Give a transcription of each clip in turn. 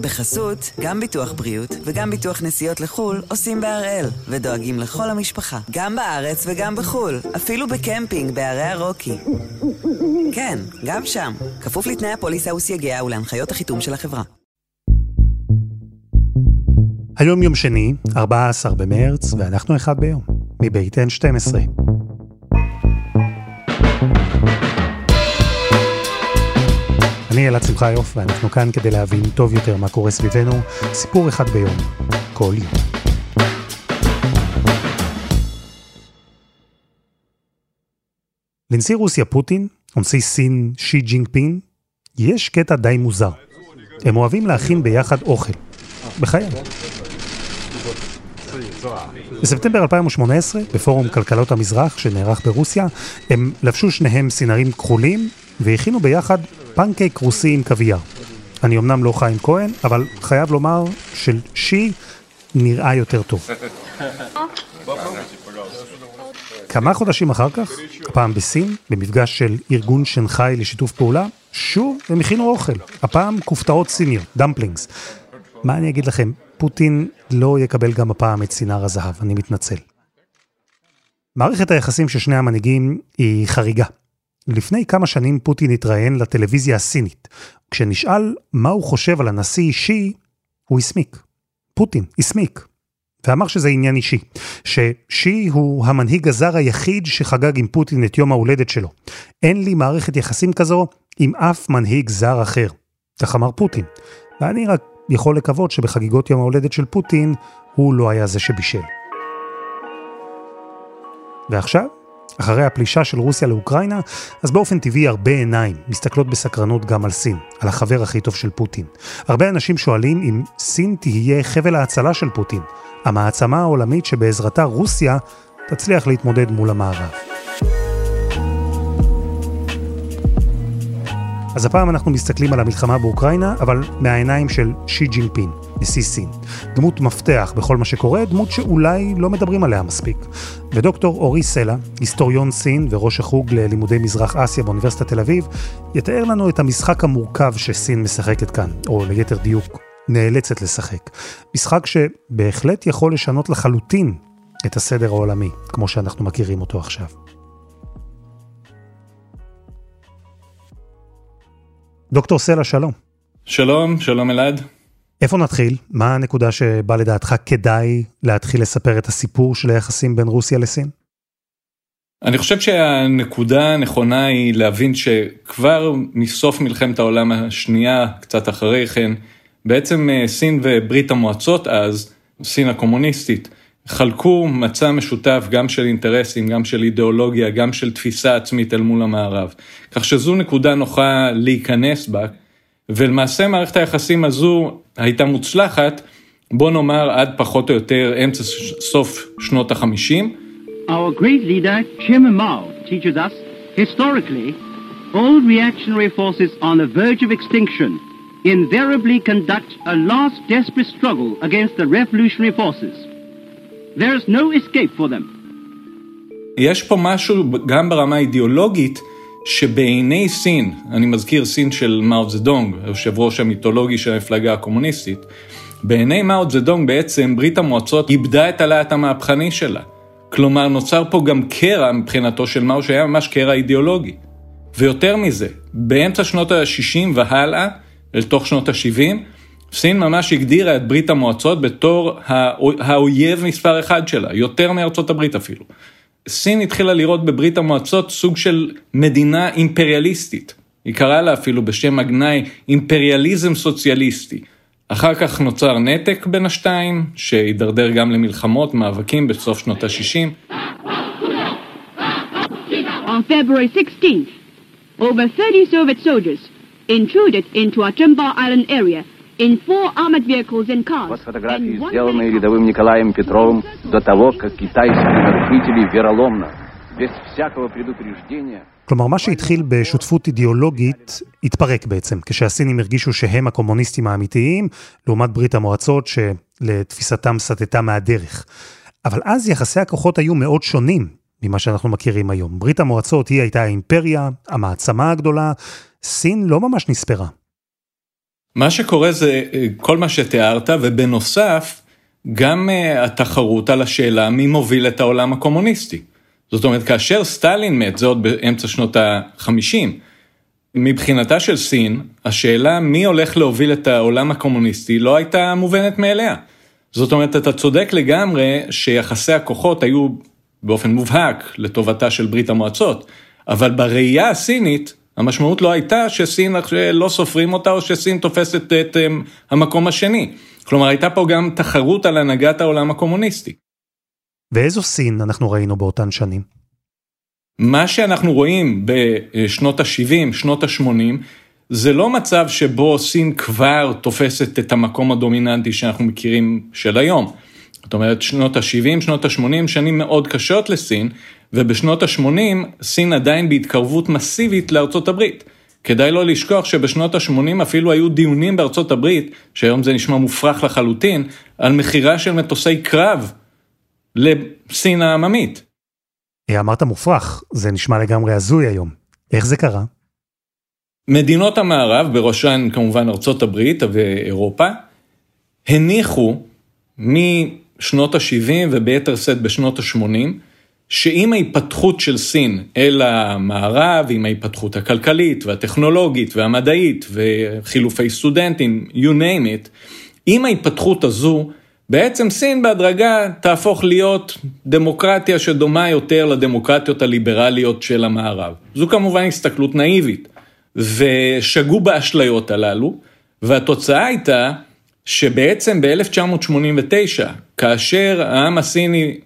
בחסות, גם ביטוח בריאות וגם ביטוח נסיעות לחו"ל עושים בהראל, ודואגים לכל המשפחה, גם בארץ וגם בחו"ל, אפילו בקמפינג בערי הרוקי. כן, גם שם, כפוף לתנאי הפוליסה וסייגיה ולהנחיות החיתום של החברה. היום יום שני, 14 במרץ, ואנחנו אחד ביום, מבית N12. אני אלעד שמחיוף, ואנחנו כאן כדי להבין טוב יותר מה קורה סביבנו, סיפור אחד ביום, כל יום. לנשיא רוסיה פוטין, ונשיא סין שי ג'ינגפין, יש קטע די מוזר. הם אוהבים להכין ביחד אוכל. בחייהם. בספטמבר 2018, בפורום כלכלות המזרח שנערך ברוסיה, הם לבשו שניהם סינרים כחולים והכינו ביחד פנקייק רוסי עם קוויאר. אני אמנם לא חיים כהן, אבל חייב לומר של שי נראה יותר טוב. כמה חודשים אחר כך, הפעם בסין, במפגש של ארגון שנגחאי לשיתוף פעולה, שוב הם הכינו אוכל, הפעם כופתאות סיניות, dumplings. מה אני אגיד לכם, פוטין לא יקבל גם הפעם את סינר הזהב, אני מתנצל. מערכת היחסים של שני המנהיגים היא חריגה. לפני כמה שנים פוטין התראיין לטלוויזיה הסינית. כשנשאל מה הוא חושב על הנשיא אישי, הוא הסמיק. פוטין, הסמיק. ואמר שזה עניין אישי. ששי הוא המנהיג הזר היחיד שחגג עם פוטין את יום ההולדת שלו. אין לי מערכת יחסים כזו עם אף מנהיג זר אחר. כך אמר פוטין. ואני רק יכול לקוות שבחגיגות יום ההולדת של פוטין, הוא לא היה זה שבישל. ועכשיו, אחרי הפלישה של רוסיה לאוקראינה, אז באופן טבעי הרבה עיניים מסתכלות בסקרנות גם על סין, על החבר הכי טוב של פוטין. הרבה אנשים שואלים אם סין תהיה חבל ההצלה של פוטין, המעצמה העולמית שבעזרתה רוסיה תצליח להתמודד מול המערב. אז הפעם אנחנו מסתכלים על המלחמה באוקראינה, אבל מהעיניים של שי ג'ינפין, נשיא סין. דמות מפתח בכל מה שקורה, דמות שאולי לא מדברים עליה מספיק. ודוקטור אורי סלע, היסטוריון סין וראש החוג ללימודי מזרח אסיה באוניברסיטת תל אביב, יתאר לנו את המשחק המורכב שסין משחקת כאן, או ליתר דיוק, נאלצת לשחק. משחק שבהחלט יכול לשנות לחלוטין את הסדר העולמי, כמו שאנחנו מכירים אותו עכשיו. דוקטור סלע, שלום. שלום, שלום אלעד. איפה נתחיל? מה הנקודה שבה לדעתך כדאי להתחיל לספר את הסיפור של היחסים בין רוסיה לסין? אני חושב שהנקודה הנכונה היא להבין שכבר מסוף מלחמת העולם השנייה, קצת אחרי כן, בעצם אה, סין וברית המועצות אז, סין הקומוניסטית, חלקו מצע משותף גם של אינטרסים, גם של אידיאולוגיה, גם של תפיסה עצמית אל מול המערב. כך שזו נקודה נוחה להיכנס בה, ולמעשה מערכת היחסים הזו הייתה מוצלחת, בוא נאמר עד פחות או יותר אמצע סוף שנות החמישים. Our great leader, Chairman Mao, teaches us, historically, all reactionary forces on the verge of extinction invariably conduct a last desperate struggle against the revolutionary forces. There's no escape for them. יש פה משהו גם ברמה האידיאולוגית, שבעיני סין, אני מזכיר סין של מאו זדונג, היושב ראש המיתולוגי של המפלגה הקומוניסטית, בעיני מאו זדונג בעצם ברית המועצות איבדה את הלהט המהפכני שלה. כלומר, נוצר פה גם קרע מבחינתו של מאו שהיה ממש קרע אידיאולוגי. ויותר מזה, באמצע שנות ה-60 והלאה, אל תוך שנות ה-70, סין ממש הגדירה את ברית המועצות בתור האויב מספר אחד שלה, יותר מארצות הברית אפילו. סין התחילה לראות בברית המועצות סוג של מדינה אימפריאליסטית. היא קראה לה אפילו בשם הגנאי אימפריאליזם סוציאליסטי. אחר כך נוצר נתק בין השתיים, שהידרדר גם למלחמות, מאבקים בסוף שנות ה-60. On February 16th, over 30 Soviet soldiers intruded into Achimba Island area in four armored vehicles and cars. Вот фотографии, сделанные рядовым Николаем Петровым до того, как китайские нарушители вероломно, без всякого предупреждения... כלומר, מה שהתחיל בשותפות אידיאולוגית התפרק בעצם, כשהסינים הרגישו שהם הקומוניסטים האמיתיים, לעומת ברית המועצות שלתפיסתם סטתה מהדרך. אבל אז יחסי הכוחות היו מאוד שונים ממה שאנחנו מכירים היום. ברית המועצות היא הייתה האימפריה, המעצמה הגדולה, סין לא ממש נספרה. מה שקורה זה אה, כל מה שתיארת, ובנוסף, גם אה, התחרות על השאלה מי מוביל את העולם הקומוניסטי. זאת אומרת, כאשר סטלין מת, זה עוד באמצע שנות ה-50, מבחינתה של סין, השאלה מי הולך להוביל את העולם הקומוניסטי לא הייתה מובנת מאליה. זאת אומרת, אתה צודק לגמרי שיחסי הכוחות היו באופן מובהק לטובתה של ברית המועצות, אבל בראייה הסינית, המשמעות לא הייתה שסין לא סופרים אותה או שסין תופסת את, את המקום השני. כלומר, הייתה פה גם תחרות על הנהגת העולם הקומוניסטי. ואיזו סין אנחנו ראינו באותן שנים? מה שאנחנו רואים בשנות ה-70, שנות ה-80, זה לא מצב שבו סין כבר תופסת את המקום הדומיננטי שאנחנו מכירים של היום. זאת אומרת, שנות ה-70, שנות ה-80, שנים מאוד קשות לסין, ובשנות ה-80 סין עדיין בהתקרבות מסיבית לארצות הברית. כדאי לא לשכוח שבשנות ה-80 אפילו היו דיונים בארצות הברית, שהיום זה נשמע מופרך לחלוטין, על מכירה של מטוסי קרב לסין העממית. אמרת מופרך, זה נשמע לגמרי הזוי היום. איך זה קרה? מדינות המערב, בראשן כמובן ארצות הברית ואירופה, הניחו משנות ה-70 וביתר שאת בשנות ה-80, שעם ההתפתחות של סין אל המערב, עם ההתפתחות הכלכלית והטכנולוגית והמדעית וחילופי סטודנטים, you name it, עם ההתפתחות הזו, בעצם סין בהדרגה תהפוך להיות דמוקרטיה שדומה יותר לדמוקרטיות הליברליות של המערב. זו כמובן הסתכלות נאיבית, ושגו באשליות הללו, והתוצאה הייתה שבעצם ב-1989, כאשר העם הסיני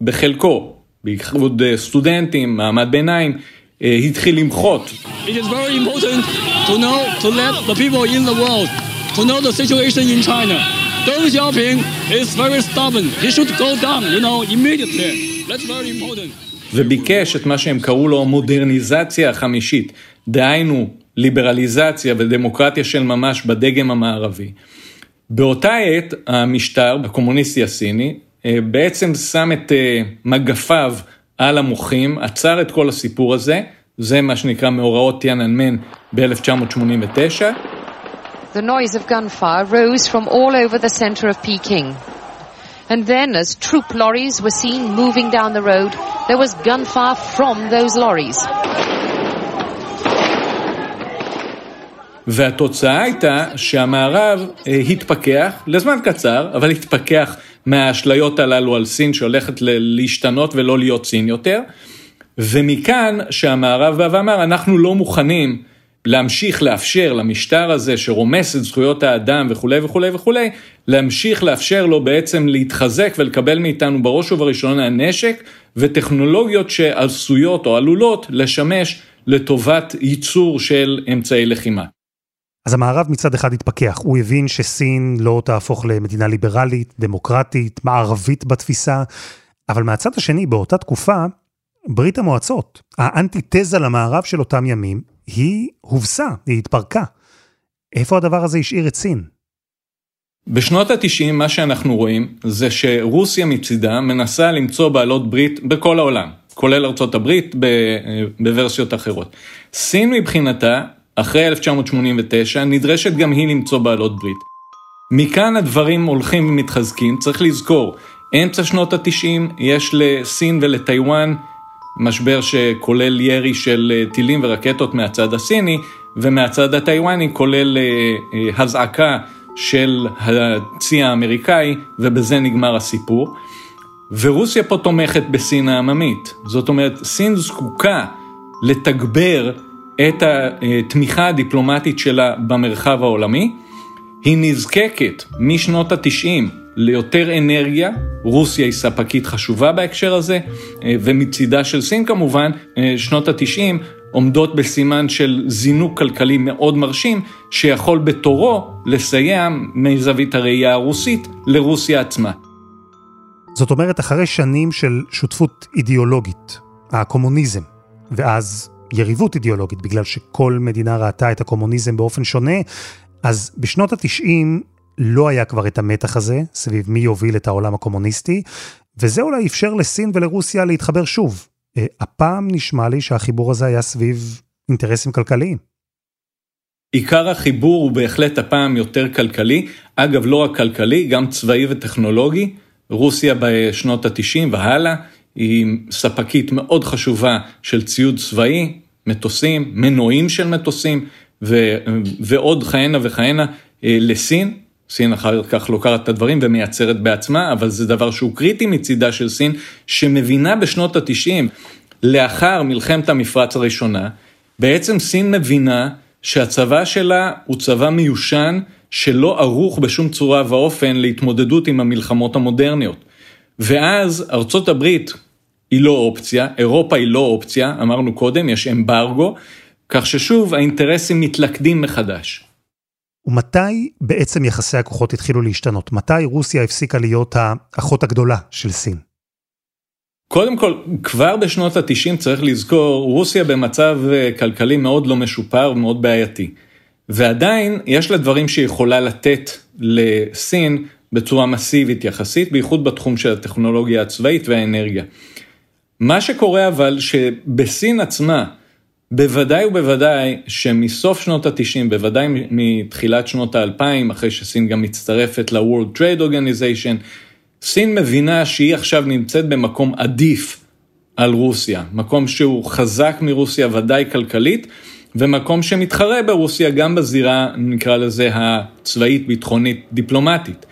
בחלקו בייחוד סטודנטים, מעמד ביניים, התחיל למחות. It is very important to know, to let the people in the world to know the situation in China. Deng Xiaoping is very stubborn. He should go down, you know, immediately. That's very important. וביקש את מה שהם קראו לו מודרניזציה החמישית, דהיינו ליברליזציה ודמוקרטיה של ממש בדגם המערבי. באותה עת המשטר הקומוניסטי הסיני אה, בעצם שם את אה, מגפיו על המוחים, עצר את כל הסיפור הזה, זה מה שנקרא מאורעות טיאננמן ב-1989. The noise of gunfire rose from all over the center of Peking. And then, as troop lorries were seen moving down the road, there was gunfire from those lorries. והתוצאה הייתה שהמערב אה, התפכח, לזמן קצר, אבל התפכח מהאשליות הללו על סין שהולכת להשתנות ולא להיות סין יותר. ומכאן שהמערב בא ואמר, אנחנו לא מוכנים להמשיך לאפשר למשטר הזה שרומס את זכויות האדם וכולי וכולי וכולי, להמשיך לאפשר לו בעצם להתחזק ולקבל מאיתנו בראש ובראשונה נשק וטכנולוגיות שעשויות או עלולות לשמש לטובת ייצור של אמצעי לחימה. אז המערב מצד אחד התפכח, הוא הבין שסין לא תהפוך למדינה ליברלית, דמוקרטית, מערבית בתפיסה, אבל מהצד השני, באותה תקופה, ברית המועצות, האנטיתזה למערב של אותם ימים, היא הובסה, היא התפרקה. איפה הדבר הזה השאיר את סין? בשנות ה-90 מה שאנחנו רואים זה שרוסיה מצידה מנסה למצוא בעלות ברית בכל העולם, כולל ארצות הברית בוורסיות אחרות. סין מבחינתה אחרי 1989, נדרשת גם היא למצוא בעלות ברית. מכאן הדברים הולכים ומתחזקים, צריך לזכור, אמצע שנות ה-90 יש לסין ולטיוואן משבר שכולל ירי של אה, טילים ורקטות מהצד הסיני, ומהצד הטיוואני כולל אה, אה, הזעקה של הצי האמריקאי, ובזה נגמר הסיפור. ורוסיה פה תומכת בסין העממית. זאת אומרת, סין זקוקה לתגבר את התמיכה הדיפלומטית שלה במרחב העולמי. היא נזקקת משנות התשעים ליותר אנרגיה, רוסיה היא ספקית חשובה בהקשר הזה, ומצידה של סין כמובן, שנות התשעים עומדות בסימן של זינוק כלכלי מאוד מרשים, שיכול בתורו לסייע מזווית הראייה הרוסית לרוסיה עצמה. זאת אומרת, אחרי שנים של שותפות אידיאולוגית, הקומוניזם, ואז יריבות אידיאולוגית, בגלל שכל מדינה ראתה את הקומוניזם באופן שונה, אז בשנות ה-90 לא היה כבר את המתח הזה סביב מי יוביל את העולם הקומוניסטי, וזה אולי אפשר לסין ולרוסיה להתחבר שוב. אה, הפעם נשמע לי שהחיבור הזה היה סביב אינטרסים כלכליים. עיקר החיבור הוא בהחלט הפעם יותר כלכלי, אגב לא רק כלכלי, גם צבאי וטכנולוגי. רוסיה בשנות ה-90 והלאה היא ספקית מאוד חשובה של ציוד צבאי, מטוסים, מנועים של מטוסים ו- ועוד כהנה וכהנה אה, לסין. סין אחר כך לוקחת את הדברים ומייצרת בעצמה, אבל זה דבר שהוא קריטי מצידה של סין, שמבינה בשנות ה-90, לאחר מלחמת המפרץ הראשונה, בעצם סין מבינה שהצבא שלה הוא צבא מיושן, שלא ערוך בשום צורה ואופן להתמודדות עם המלחמות המודרניות. ואז ארצות הברית היא לא אופציה, אירופה היא לא אופציה, אמרנו קודם, יש אמברגו, כך ששוב האינטרסים מתלכדים מחדש. ומתי בעצם יחסי הכוחות התחילו להשתנות? מתי רוסיה הפסיקה להיות האחות הגדולה של סין? קודם כל, כבר בשנות ה-90 צריך לזכור, רוסיה במצב אה, כלכלי מאוד לא משופר ומאוד בעייתי. ועדיין יש לה דברים שהיא יכולה לתת לסין בצורה מסיבית יחסית, בייחוד בתחום של הטכנולוגיה הצבאית והאנרגיה. מה שקורה אבל שבסין עצמה, בוודאי ובוודאי שמסוף שנות ה-90, בוודאי מתחילת שנות ה-2000, אחרי שסין גם מצטרפת ל-World Trade Organization, סין מבינה שהיא עכשיו נמצאת במקום עדיף על רוסיה, מקום שהוא חזק מרוסיה ודאי כלכלית, ומקום שמתחרה ברוסיה גם בזירה, נקרא לזה, הצבאית, ביטחונית, דיפלומטית.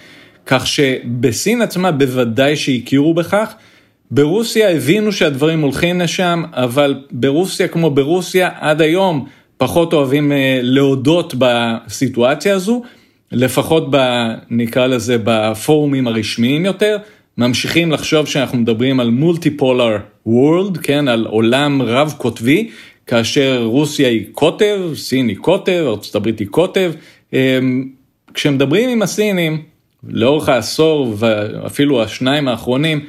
כך שבסין עצמה בוודאי שהכירו בכך, ברוסיה הבינו שהדברים הולכים לשם, אבל ברוסיה כמו ברוסיה עד היום פחות אוהבים אה, להודות בסיטואציה הזו, לפחות ב... נקרא לזה בפורומים הרשמיים יותר, ממשיכים לחשוב שאנחנו מדברים על מולטיפולר וורלד, כן, על עולם רב קוטבי, כאשר רוסיה היא קוטב, סין היא קוטב, ארה"ב היא קוטב. אמ, כשמדברים עם הסינים, לאורך העשור ואפילו השניים האחרונים,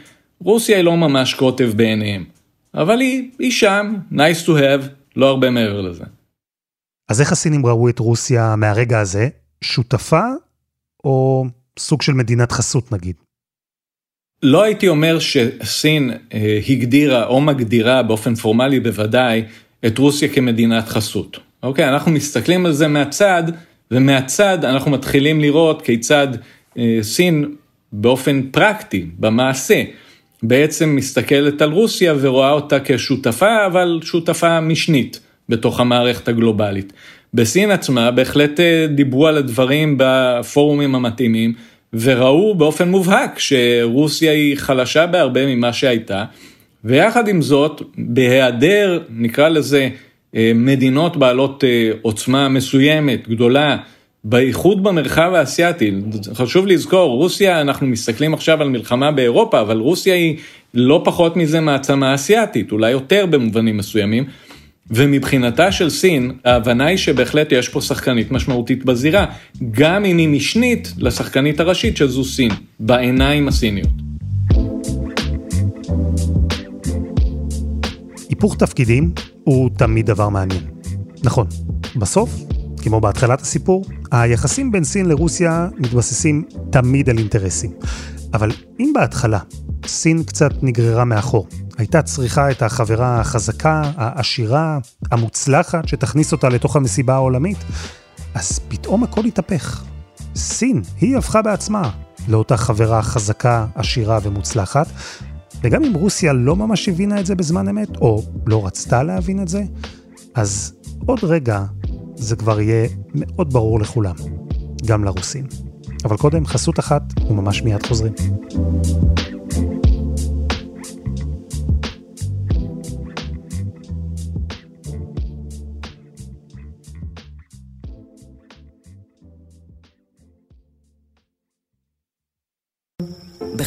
רוסיה היא לא ממש קוטב בעיניהם. אבל היא, היא שם, nice to have, לא הרבה מעבר לזה. אז איך הסינים ראו את רוסיה מהרגע הזה? שותפה או סוג של מדינת חסות נגיד? לא הייתי אומר שסין אה, הגדירה או מגדירה באופן פורמלי בוודאי את רוסיה כמדינת חסות. אוקיי, אנחנו מסתכלים על זה מהצד, ומהצד אנחנו מתחילים לראות כיצד אה, סין באופן פרקטי, במעשה, בעצם מסתכלת על רוסיה ורואה אותה כשותפה, אבל שותפה משנית בתוך המערכת הגלובלית. בסין עצמה בהחלט אה, דיברו על הדברים בפורומים המתאימים, וראו באופן מובהק שרוסיה היא חלשה בהרבה ממה שהייתה, ויחד עם זאת, בהיעדר, נקרא לזה, אה, מדינות בעלות אה, עוצמה מסוימת, גדולה, בייחוד במרחב האסייתי, חשוב לזכור, רוסיה, אנחנו מסתכלים עכשיו על מלחמה באירופה, אבל רוסיה היא לא פחות מזה מעצמה אסייתית, אולי יותר במובנים מסוימים, ומבחינתה של סין, ההבנה היא שבהחלט יש פה שחקנית משמעותית בזירה, גם אם היא משנית לשחקנית הראשית שזו סין, בעיניים הסיניות. היפוך תפקידים הוא תמיד דבר מעניין. נכון, בסוף, כמו בהתחלת הסיפור, היחסים בין סין לרוסיה מתבססים תמיד על אינטרסים. אבל אם בהתחלה סין קצת נגררה מאחור, הייתה צריכה את החברה החזקה, העשירה, המוצלחת, שתכניס אותה לתוך המסיבה העולמית, אז פתאום הכל התהפך. סין, היא הפכה בעצמה לאותה חברה חזקה, עשירה ומוצלחת, וגם אם רוסיה לא ממש הבינה את זה בזמן אמת, או לא רצתה להבין את זה, אז עוד רגע זה כבר יהיה מאוד ברור לכולם, גם לרוסים. אבל קודם חסות אחת, וממש מיד חוזרים.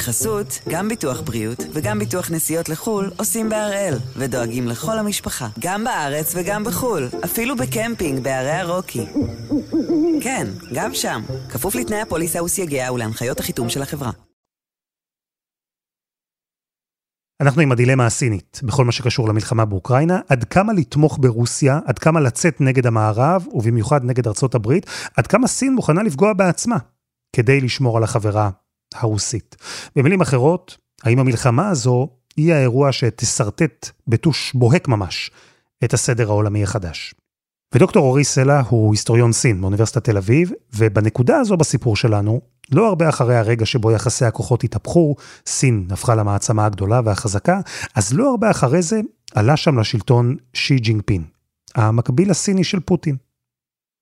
בחסות, גם ביטוח בריאות וגם ביטוח נסיעות לחו"ל עושים בהראל, ודואגים לכל המשפחה, גם בארץ וגם בחו"ל, אפילו בקמפינג בערי הרוקי. כן, גם שם, כפוף לתנאי הפוליסה וסייגיה ולהנחיות החיתום של החברה. אנחנו עם הדילמה הסינית, בכל מה שקשור למלחמה באוקראינה, עד כמה לתמוך ברוסיה, עד כמה לצאת נגד המערב, ובמיוחד נגד ארצות הברית, עד כמה סין מוכנה לפגוע בעצמה, כדי לשמור על החברה הרוסית. במילים אחרות, האם המלחמה הזו היא האירוע שתשרטט בטוש בוהק ממש את הסדר העולמי החדש? ודוקטור אורי סלע הוא היסטוריון סין מאוניברסיטת תל אביב, ובנקודה הזו בסיפור שלנו, לא הרבה אחרי הרגע שבו יחסי הכוחות התהפכו, סין הפכה למעצמה הגדולה והחזקה, אז לא הרבה אחרי זה עלה שם לשלטון שי ג'ינגפין, המקביל הסיני של פוטין.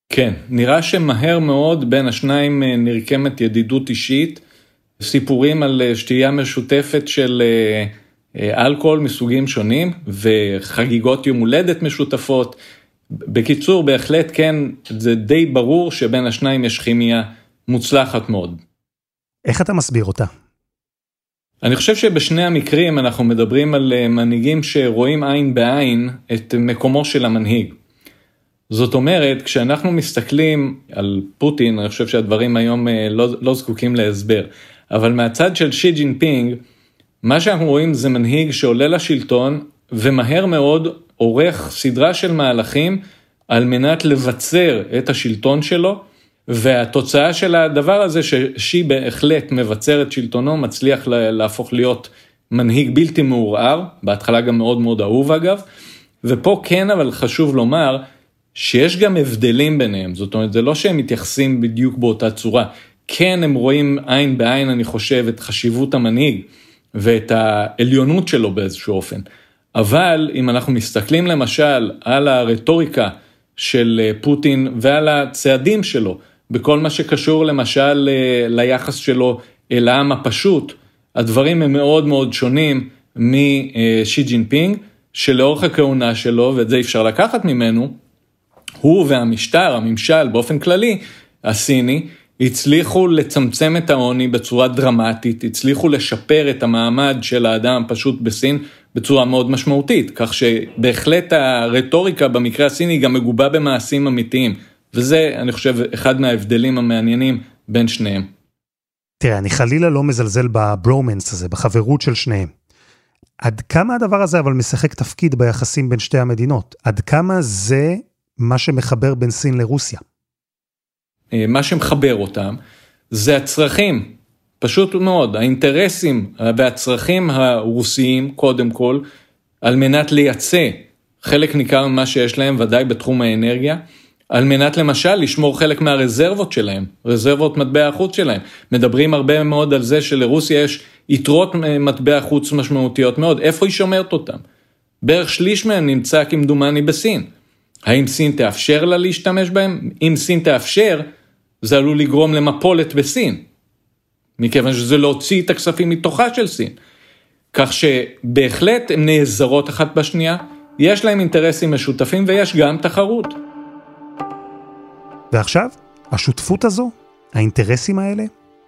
כן, נראה שמהר מאוד בין השניים אה, נרקמת ידידות אישית, סיפורים על אה, שתייה משותפת של אה, אלכוהול מסוגים שונים וחגיגות יום הולדת משותפות. בקיצור, בהחלט כן, זה די ברור שבין השניים יש כימיה מוצלחת מאוד. איך אתה מסביר אותה? אני חושב שבשני המקרים אנחנו מדברים על מנהיגים שרואים עין בעין את מקומו של המנהיג. זאת אומרת, כשאנחנו מסתכלים על פוטין, אני חושב שהדברים היום אה, לא, לא זקוקים להסבר, אבל מהצד של שי ג'ינפינג, מה שאנחנו רואים זה מנהיג שעולה לשלטון ומהר מאוד עורך סדרה של מהלכים על מנת לבצר את השלטון שלו, והתוצאה של הדבר הזה ששי בהחלט מבצר את שלטונו, מצליח להפוך להיות מנהיג בלתי מעורער, בהתחלה גם מאוד מאוד אהוב אגב, ופה כן אבל חשוב לומר, שיש גם הבדלים ביניהם, זאת אומרת, זה לא שהם מתייחסים בדיוק באותה צורה. כן, הם רואים עין בעין, אני חושב, את חשיבות המנהיג ואת העליונות שלו באיזשהו אופן. אבל אם אנחנו מסתכלים למשל על הרטוריקה של אה, פוטין ועל הצעדים שלו, בכל מה שקשור למשל אה, ליחס שלו אל העם הפשוט, הדברים הם מאוד מאוד שונים משי ג'ינפינג, שלאורך הכהונה שלו, ואת זה אפשר לקחת ממנו, הוא והמשטר, הממשל באופן כללי, הסיני, הצליחו לצמצם את העוני בצורה דרמטית, הצליחו לשפר את המעמד של האדם הפשוט בסין בצורה מאוד משמעותית, כך שבהחלט הרטוריקה במקרה הסיני גם מגובה במעשים אמיתיים, וזה, אני חושב, אחד מההבדלים המעניינים בין שניהם. תראה, אני חלילה לא מזלזל בברומנס הזה, בחברות של שניהם. עד כמה הדבר הזה אבל משחק תפקיד ביחסים בין שתי המדינות? עד כמה זה מה שמחבר בין סין לרוסיה. אה, מה שמחבר אותם זה הצרכים, פשוט מאוד, האינטרסים והצרכים הרוסיים קודם כל, על מנת לייצא חלק ניכר ממה שיש להם, ודאי בתחום האנרגיה, על מנת למשל לשמור חלק מהרזרבות שלהם, רזרבות מטבע החוץ שלהם. מדברים הרבה מאוד על זה שלרוסיה יש יתרות מטבע חוץ משמעותיות מאוד, איפה היא שומרת אותם? בערך שליש מהם נמצא כמדומני בסין. האם סין תאפשר לה להשתמש בהם? אם סין תאפשר, זה עלול לגרום למפולת בסין, מכיוון שזה להוציא את הכספים מתוכה של סין. כך שבהחלט הן נעזרות אחת בשנייה, יש להם אינטרסים משותפים ויש גם תחרות. ועכשיו, השותפות הזו, האינטרסים האלה,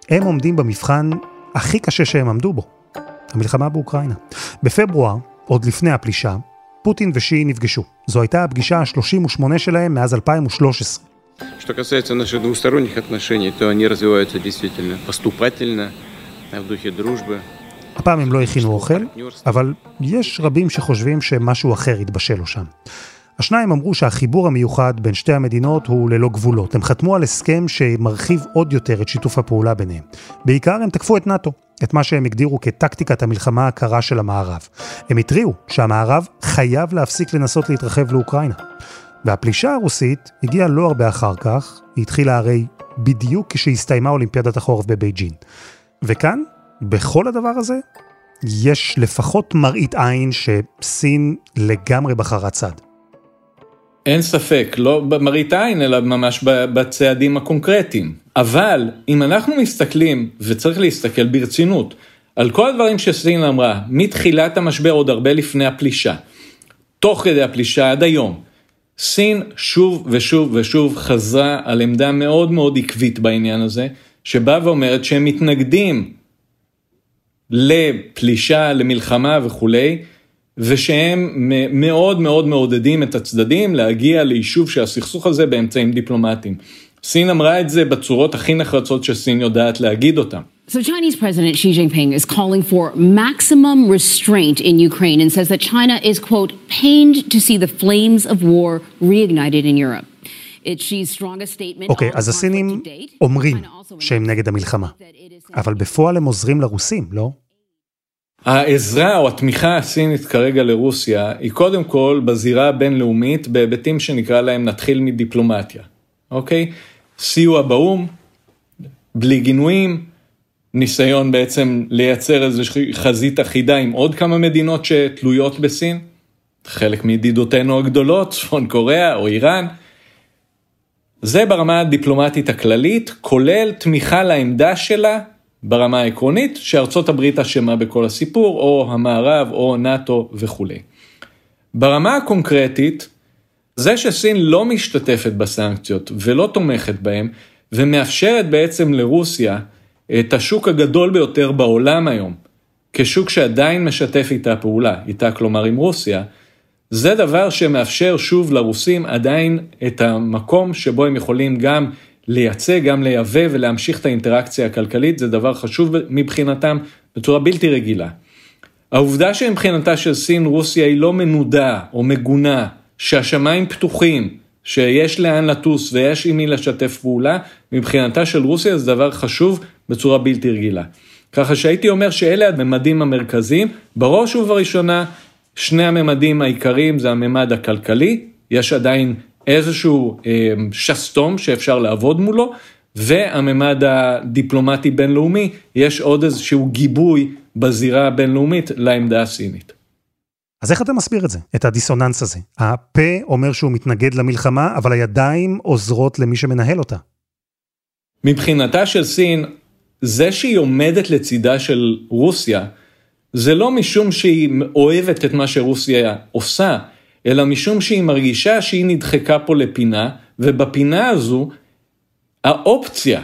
הם עומדים במבחן הכי קשה שהם עמדו בו, המלחמה באוקראינה. בפברואר, עוד לפני הפלישה, פוטין ושי נפגשו. זו הייתה הפגישה ה-38 שלהם מאז 2013. Что касается наших двусторонних отношений, то они развиваются действительно поступательно, в духе дружбы. הפעם הם לא הכינו אוכל, אבל יש רבים שחושבים שמשהו אחר התבשל לו שם. השניים אמרו שהחיבור המיוחד בין שתי המדינות הוא ללא גבולות. הם חתמו על הסכם שמרחיב עוד יותר את שיתוף הפעולה ביניהם. בעיקר הם תקפו את נאט"ו, את מה שהם הגדירו כטקטיקת המלחמה הקרה של המערב. הם התריעו שהמערב חייב להפסיק לנסות להתרחב לאוקראינה. והפלישה הרוסית הגיעה לא הרבה אחר כך, היא התחילה הרי בדיוק כשהסתיימה אולימפיאדת החורף בבייג'ין. וכאן, בכל הדבר הזה, יש לפחות מראית עין שסין לגמרי בחרה צד. אין ספק, לא במראית עין, אלא ממש בצעדים הקונקרטיים. אבל אם אנחנו מסתכלים, וצריך להסתכל ברצינות, על כל הדברים שסין אמרה, מתחילת המשבר עוד הרבה לפני הפלישה, תוך כדי הפלישה עד היום, סין שוב ושוב ושוב חזרה על עמדה מאוד מאוד עקבית בעניין הזה, שבאה ואומרת שהם מתנגדים לפלישה, למלחמה וכולי, ושהם מאוד מאוד מעודדים את הצדדים להגיע ליישוב של הסכסוך הזה באמצעים דיפלומטיים. סין אמרה את זה בצורות הכי נחרצות שסין יודעת להגיד אותם. So Chinese President Xi Jinping is calling for maximum restraint in Ukraine and says that China is, quote, pained to see the flames of war reignited in Europe. אוקיי, okay, אז הסינים אומרים שהם נגד המלחמה, אבל בפועל הם עוזרים לרוסים, לא? העזרה או התמיכה הסינית כרגע לרוסיה היא קודם כל בזירה הבינלאומית בהיבטים שנקרא להם נתחיל מדיפלומטיה, אוקיי? סיוע באו"ם, בלי גינויים, ניסיון בעצם לייצר איזושהי חזית אחידה עם עוד כמה מדינות שתלויות בסין, חלק מידידותינו הגדולות, צפון קוריאה או איראן. זה ברמה הדיפלומטית הכללית, כולל תמיכה לעמדה שלה ברמה העקרונית, שארצות הברית אשמה בכל הסיפור, או המערב, או נאט"ו וכולי. ברמה הקונקרטית, זה שסין לא משתתפת בסנקציות ולא תומכת בהן, ומאפשרת בעצם לרוסיה את השוק הגדול ביותר בעולם היום, כשוק שעדיין משתף איתה פעולה, איתה כלומר עם רוסיה, זה דבר שמאפשר שוב לרוסים עדיין את המקום שבו הם יכולים גם לייצא, גם לייבא ולהמשיך את האינטראקציה הכלכלית, זה דבר חשוב מבחינתם בצורה בלתי רגילה. העובדה שמבחינתה של סין רוסיה היא לא מנודה או מגונה, שהשמיים פתוחים, שיש לאן לטוס ויש עם מי לשתף פעולה, מבחינתה של רוסיה זה דבר חשוב בצורה בלתי רגילה. ככה שהייתי אומר שאלה הממדים המרכזיים, בראש ובראשונה, שני הממדים העיקריים זה הממד הכלכלי, יש עדיין איזשהו אה, שסתום שאפשר לעבוד מולו, והממד הדיפלומטי בינלאומי, יש עוד איזשהו גיבוי בזירה הבינלאומית לעמדה הסינית. אז איך אתה מסביר את זה, את הדיסוננס הזה? הפה אומר שהוא מתנגד למלחמה, אבל הידיים עוזרות למי שמנהל אותה. מבחינתה של סין, זה שהיא עומדת לצידה של רוסיה, זה לא משום שהיא אוהבת את מה שרוסיה עושה, אלא משום שהיא מרגישה שהיא נדחקה פה לפינה, ובפינה הזו, האופציה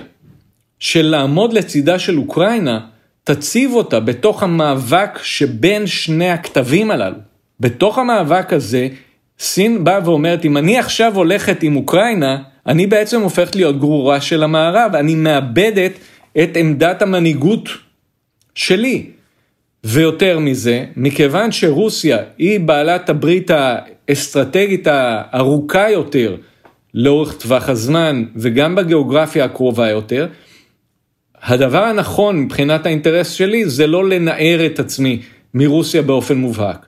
של לעמוד לצידה של אוקראינה, תציב אותה בתוך המאבק שבין שני הכתבים הללו. בתוך המאבק הזה, סין באה ואומרת, אם אני עכשיו הולכת עם אוקראינה, אני בעצם הופכת להיות גרורה של המערב, אני מאבדת את עמדת המנהיגות שלי. ויותר מזה, מכיוון שרוסיה היא בעלת הברית האסטרטגית הארוכה יותר לאורך טווח הזמן וגם בגיאוגרפיה הקרובה יותר, הדבר הנכון מבחינת האינטרס שלי זה לא לנער את עצמי מרוסיה באופן מובהק.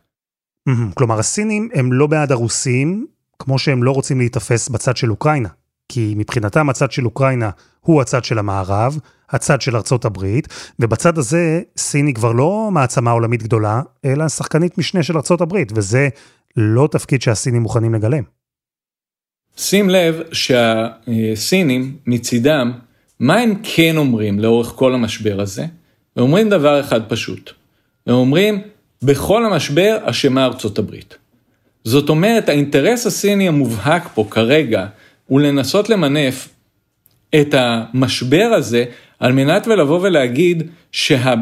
כלומר הסינים הם לא בעד הרוסים, כמו שהם לא רוצים להיתפס בצד של אוקראינה. כי מבחינתם הצד של אוקראינה הוא הצד של המערב, הצד של ארצות הברית, ובצד הזה סין היא כבר לא מעצמה עולמית גדולה, אלא שחקנית משנה של ארצות הברית, וזה לא תפקיד שהסינים מוכנים לגלם. שים לב שהסינים מצידם, מה הם כן אומרים לאורך כל המשבר הזה? הם אומרים דבר אחד פשוט. הם אומרים, בכל המשבר אשמה ארצות הברית. זאת אומרת, האינטרס הסיני המובהק פה כרגע הוא לנסות למנף את המשבר הזה על מנת ולבוא ולהגיד שה...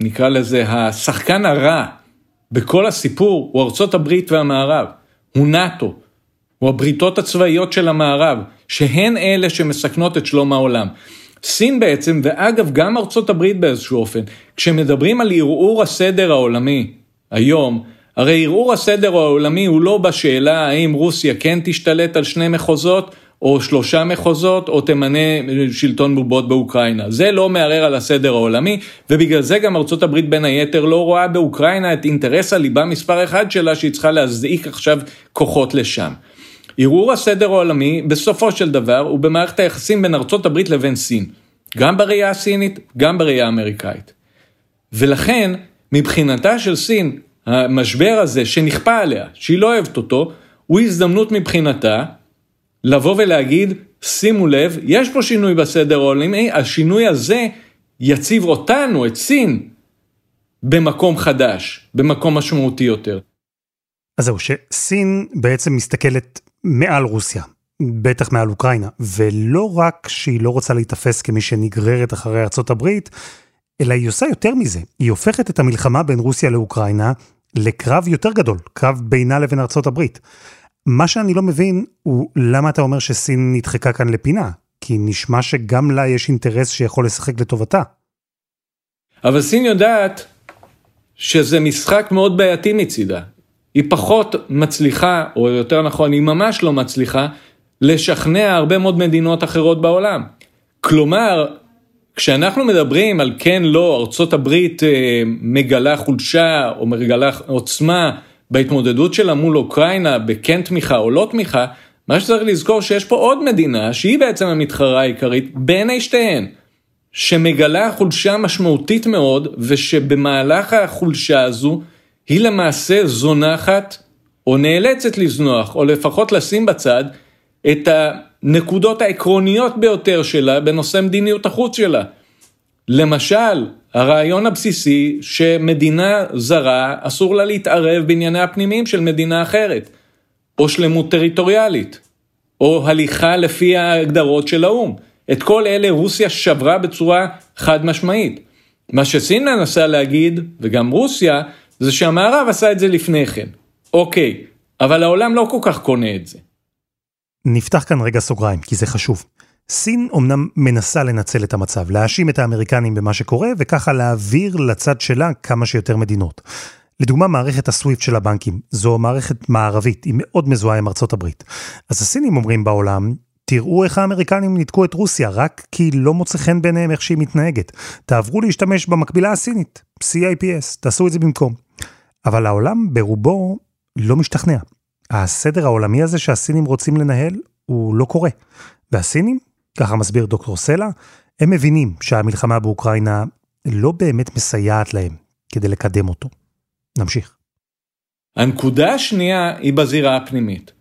נקרא לזה השחקן הרע בכל הסיפור הוא ארצות הברית והמערב, הוא נאט"ו, הוא הבריתות הצבאיות של המערב, שהן אלה שמסכנות את שלום העולם. סין בעצם, ואגב גם ארצות הברית באיזשהו אופן, כשמדברים על ערעור הסדר העולמי היום, הרי ערעור הסדר העולמי הוא לא בשאלה האם רוסיה כן תשתלט על שני מחוזות, או שלושה מחוזות, או תמנה שלטון בובות באוקראינה. זה לא מערער על הסדר העולמי, ובגלל זה גם ארצות הברית בין היתר לא רואה באוקראינה את אינטרס הליבה מספר אחד שלה, שהיא צריכה להזעיק עכשיו כוחות לשם. ערעור הסדר העולמי, בסופו של דבר, הוא במערכת היחסים בין ארצות הברית לבין סין. גם בראייה הסינית, גם בראייה האמריקאית. ולכן, מבחינתה של סין, המשבר הזה שנכפה עליה, שהיא לא אוהבת אותו, הוא הזדמנות מבחינתה לבוא ולהגיד, שימו לב, יש פה שינוי בסדר העולמי, השינוי הזה יציב אותנו, את סין, במקום חדש, במקום משמעותי יותר. אז זהו, שסין בעצם מסתכלת מעל רוסיה, בטח מעל אוקראינה, ולא רק שהיא לא רוצה להיתפס כמי שנגררת אחרי ארצות הברית, אלא היא עושה יותר מזה, היא הופכת את המלחמה בין רוסיה לאוקראינה לקרב יותר גדול, קרב בינה לבין ארצות הברית. מה שאני לא מבין הוא למה אתה אומר שסין נדחקה כאן לפינה, כי נשמע שגם לה יש אינטרס שיכול לשחק לטובתה. אבל סין יודעת שזה משחק מאוד בעייתי מצידה. היא פחות מצליחה, או יותר נכון, היא ממש לא מצליחה, לשכנע הרבה מאוד מדינות אחרות בעולם. כלומר, כשאנחנו מדברים על כן לא, ארצות הברית אה, מגלה חולשה או מגלה עוצמה בהתמודדות שלה מול אוקראינה בכן תמיכה או לא תמיכה, מה שצריך לזכור שיש פה עוד מדינה שהיא בעצם המתחרה העיקרית בין שתיהן, שמגלה חולשה משמעותית מאוד ושבמהלך החולשה הזו היא למעשה זונחת או נאלצת לזנוח או לפחות לשים בצד את הנקודות העקרוניות ביותר שלה בנושא מדיניות החוץ שלה. למשל, הרעיון הבסיסי שמדינה זרה אסור לה להתערב בענייניה הפנימיים של מדינה אחרת, או שלמות טריטוריאלית, או הליכה לפי ההגדרות של האו"ם. את כל אלה רוסיה שברה בצורה חד משמעית. מה שסין מנסה להגיד, וגם רוסיה, זה שהמערב עשה את זה לפני כן. אוקיי, אבל העולם לא כל כך קונה את זה. נפתח כאן רגע סוגריים, כי זה חשוב. סין אומנם מנסה לנצל את המצב, להאשים את האמריקנים במה שקורה, וככה להעביר לצד שלה כמה שיותר מדינות. לדוגמה, מערכת הסוויפט של הבנקים, זו מערכת מערבית, היא מאוד מזוהה עם ארצות הברית. אז הסינים אומרים בעולם, תראו איך האמריקנים ניתקו את רוסיה, רק כי לא מוצא חן בעיניהם איך שהיא מתנהגת. תעברו להשתמש במקבילה הסינית, CIPS, תעשו את זה במקום. אבל העולם ברובו לא משתכנע. הסדר העולמי הזה שהסינים רוצים לנהל, הוא לא קורה. והסינים, ככה מסביר דוקטור סלע, הם מבינים שהמלחמה באוקראינה לא באמת מסייעת להם כדי לקדם אותו. נמשיך. הנקודה השנייה היא בזירה הפנימית.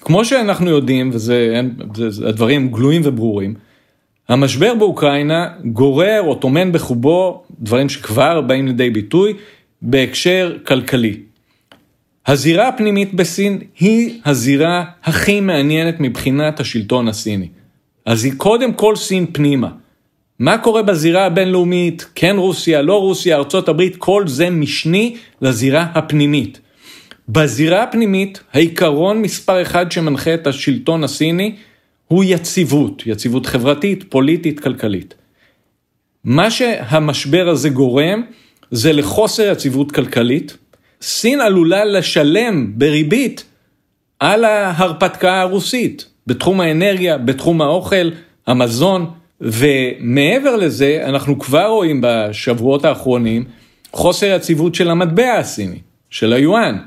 כמו שאנחנו יודעים, וזה, זה, הדברים גלויים וברורים, המשבר באוקראינה גורר או טומן בחובו דברים שכבר באים לידי ביטוי בהקשר כלכלי. הזירה הפנימית בסין היא הזירה הכי מעניינת מבחינת השלטון הסיני. אז היא קודם כל סין פנימה. מה קורה בזירה הבינלאומית, כן רוסיה, לא רוסיה, ארצות הברית, כל זה משני לזירה הפנימית. בזירה הפנימית, העיקרון מספר אחד שמנחה את השלטון הסיני הוא יציבות, יציבות חברתית, פוליטית, כלכלית. מה שהמשבר הזה גורם זה לחוסר יציבות כלכלית. סין עלולה לשלם בריבית על ההרפתקה הרוסית, בתחום האנרגיה, בתחום האוכל, המזון, ומעבר לזה, אנחנו כבר רואים בשבועות האחרונים חוסר יציבות של המטבע הסיני, של היואן.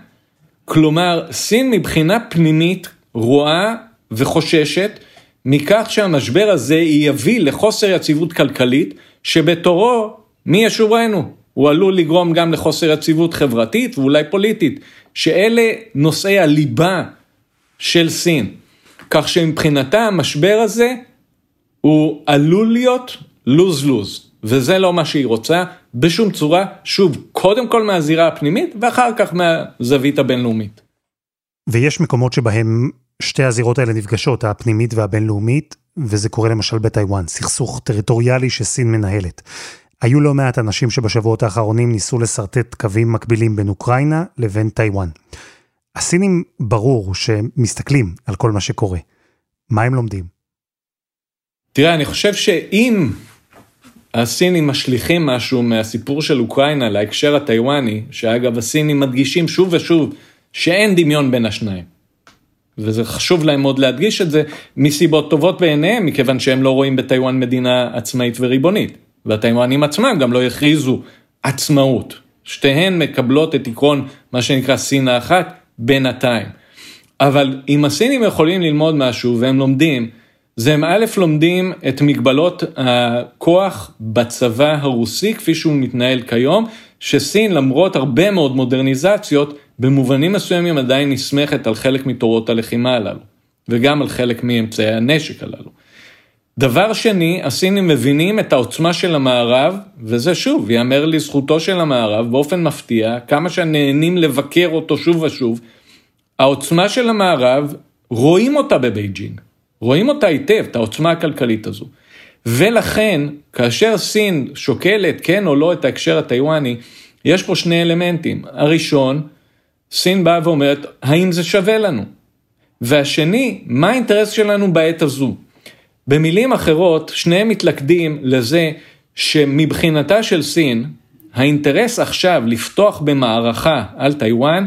כלומר, סין מבחינה פנימית רואה וחוששת מכך שהמשבר הזה יביא לחוסר יציבות כלכלית, שבתורו, מי ישורנו? הוא עלול לגרום גם לחוסר יציבות חברתית ואולי פוליטית, שאלה נושאי הליבה של סין. כך שמבחינתה המשבר הזה הוא עלול להיות לוז-לוז, וזה לא מה שהיא רוצה בשום צורה, שוב, קודם כל מהזירה הפנימית ואחר כך מהזווית הבינלאומית. ויש מקומות שבהם שתי הזירות האלה נפגשות, הפנימית והבינלאומית, וזה קורה למשל בטיוואן, סכסוך טריטוריאלי שסין מנהלת. היו לא מעט אנשים שבשבועות האחרונים ניסו לשרטט קווים מקבילים בין אוקראינה לבין טיוואן. הסינים ברור שמסתכלים על כל מה שקורה. מה הם לומדים? תראה, אני חושב שאם הסינים משליכים משהו מהסיפור של אוקראינה להקשר הטיוואני, שאגב הסינים מדגישים שוב ושוב שאין דמיון בין השניים. וזה חשוב להם מאוד להדגיש את זה מסיבות טובות בעיניהם, מכיוון שהם לא רואים בטיוואן מדינה עצמאית וריבונית. והטיוואנים עצמם גם לא הכריזו עצמאות. שתיהן מקבלות את עקרון מה שנקרא סין האחת בינתיים. אבל אם הסינים יכולים ללמוד משהו והם לומדים, זה הם א' לומדים את מגבלות הכוח בצבא הרוסי כפי שהוא מתנהל כיום, שסין למרות הרבה מאוד מודרניזציות, במובנים מסוימים עדיין נסמכת על חלק מתורות הלחימה הללו, וגם על חלק מאמצעי הנשק הללו. דבר שני, הסינים מבינים את העוצמה של המערב, וזה שוב, ייאמר לזכותו של המערב, באופן מפתיע, כמה שנהנים לבקר אותו שוב ושוב, העוצמה של המערב, רואים אותה בבייג'ינג. רואים אותה היטב, את העוצמה הכלכלית הזו. ולכן, כאשר סין שוקלת כן או לא את ההקשר הטיוואני, יש פה שני אלמנטים. הראשון, סין באה ואומרת, האם זה שווה לנו? והשני, מה האינטרס שלנו בעת הזו? במילים אחרות, שניהם מתלכדים לזה שמבחינתה של סין, האינטרס עכשיו לפתוח במערכה על טיוואן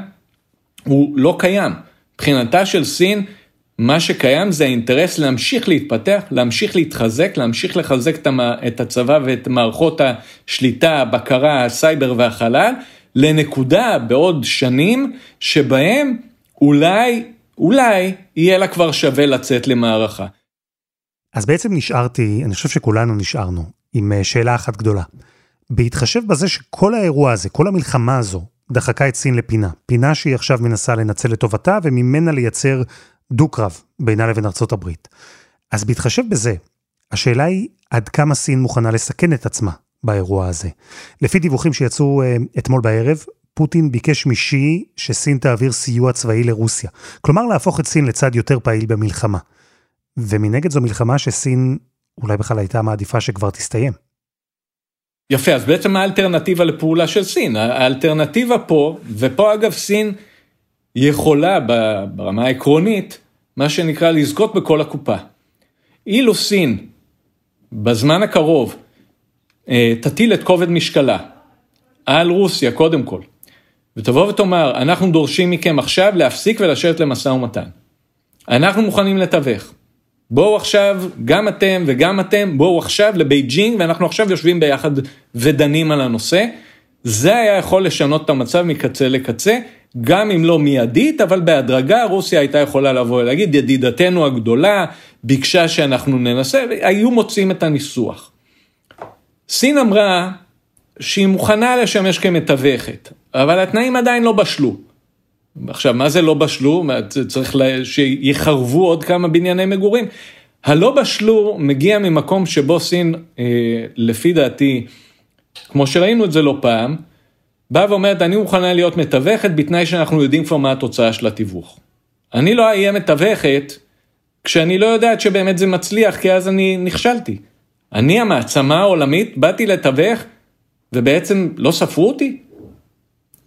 הוא לא קיים. מבחינתה של סין, מה שקיים זה האינטרס להמשיך להתפתח, להמשיך להתחזק, להמשיך לחזק את הצבא ואת מערכות השליטה, הבקרה, הסייבר והחלל, לנקודה בעוד שנים שבהם אולי, אולי יהיה לה כבר שווה לצאת למערכה. אז בעצם נשארתי, אני חושב שכולנו נשארנו, עם אה, שאלה אחת גדולה. בהתחשב בזה שכל האירוע הזה, כל המלחמה הזו, דחקה את סין לפינה. פינה שהיא עכשיו מנסה לנצל לטובתה וממנה לייצר דו-קרב בינה לבין ארצות הברית. אז בהתחשב בזה, השאלה היא עד כמה סין מוכנה לסכן את עצמה באירוע הזה. לפי דיווחים שיצאו uh, אתמול בערב, פוטין ביקש משי שסין תעביר סיוע צבאי לרוסיה. כלומר להפוך את סין לצד יותר פעיל במלחמה. ומנגד זו מלחמה שסין אולי בכלל הייתה מעדיפה שכבר תסתיים. יפה, אז בעצם מה האלטרנטיבה לפעולה של סין? האלטרנטיבה פה, ופה אגב סין יכולה ברמה העקרונית, מה שנקרא לזכות בכל הקופה. אילו סין בזמן הקרוב אה, תטיל את כובד משקלה על רוסיה קודם כל, ותבוא ותאמר, אנחנו דורשים מכם עכשיו להפסיק ולשבת למשא ומתן. אנחנו מוכנים לתווך. בואו עכשיו, גם אתם וגם אתם, בואו עכשיו לבייג'ינג, ואנחנו עכשיו יושבים ביחד ודנים על הנושא. זה היה יכול לשנות את המצב מקצה לקצה, גם אם לא מיידית, אבל בהדרגה רוסיה הייתה יכולה לבוא ולהגיד, ידידתנו הגדולה ביקשה שאנחנו ננסה, והיו מוצאים את הניסוח. סין אמרה שהיא מוכנה לשמש כמתווכת, אבל התנאים עדיין לא בשלו. עכשיו, מה זה לא בשלו? צריך שיחרבו עוד כמה בנייני מגורים. הלא בשלו מגיע ממקום שבו סין, אה, לפי דעתי, כמו שראינו את זה לא פעם, באה ואומרת, אני מוכנה להיות מתווכת בתנאי שאנחנו יודעים כבר מה התוצאה של התיווך. אני לא אהיה מתווכת כשאני לא יודעת שבאמת זה מצליח, כי אז אני נכשלתי. אני המעצמה העולמית, באתי לתווך, ובעצם לא ספרו אותי?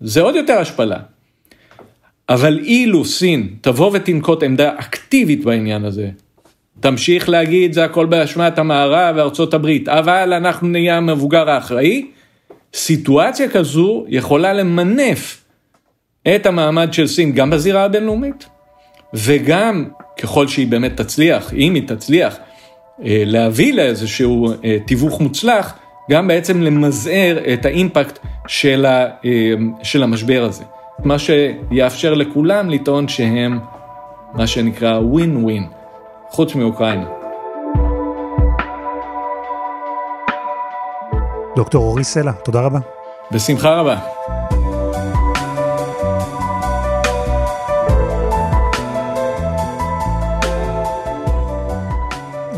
זה עוד יותר השפלה. אבל אילו סין תבוא ותנקוט עמדה אקטיבית בעניין הזה, תמשיך להגיד זה הכל באשמת המערב וארצות הברית, אבל אנחנו נהיה המבוגר האחראי, סיטואציה כזו יכולה למנף את המעמד של סין גם בזירה הבינלאומית, וגם ככל שהיא באמת תצליח, אם היא תצליח, אה, להביא לאיזשהו אה, תיווך מוצלח, גם בעצם למזער את האימפקט של, ה, אה, של המשבר הזה. מה שיאפשר לכולם לטעון שהם מה שנקרא ווין ווין, חוץ מאוקראינה. דוקטור אורי סלע, תודה רבה. בשמחה רבה.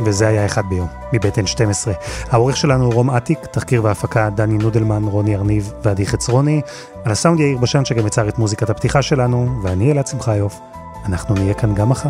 וזה היה אחד ביום, מבית N12. העורך שלנו הוא רום אטיק, תחקיר והפקה דני נודלמן, רוני ארניב ועדי חצרוני. על הסאונד יאיר בשן שגם יצר את מוזיקת הפתיחה שלנו, ואני אלעד שמחיוף. אנחנו נהיה כאן גם מחר.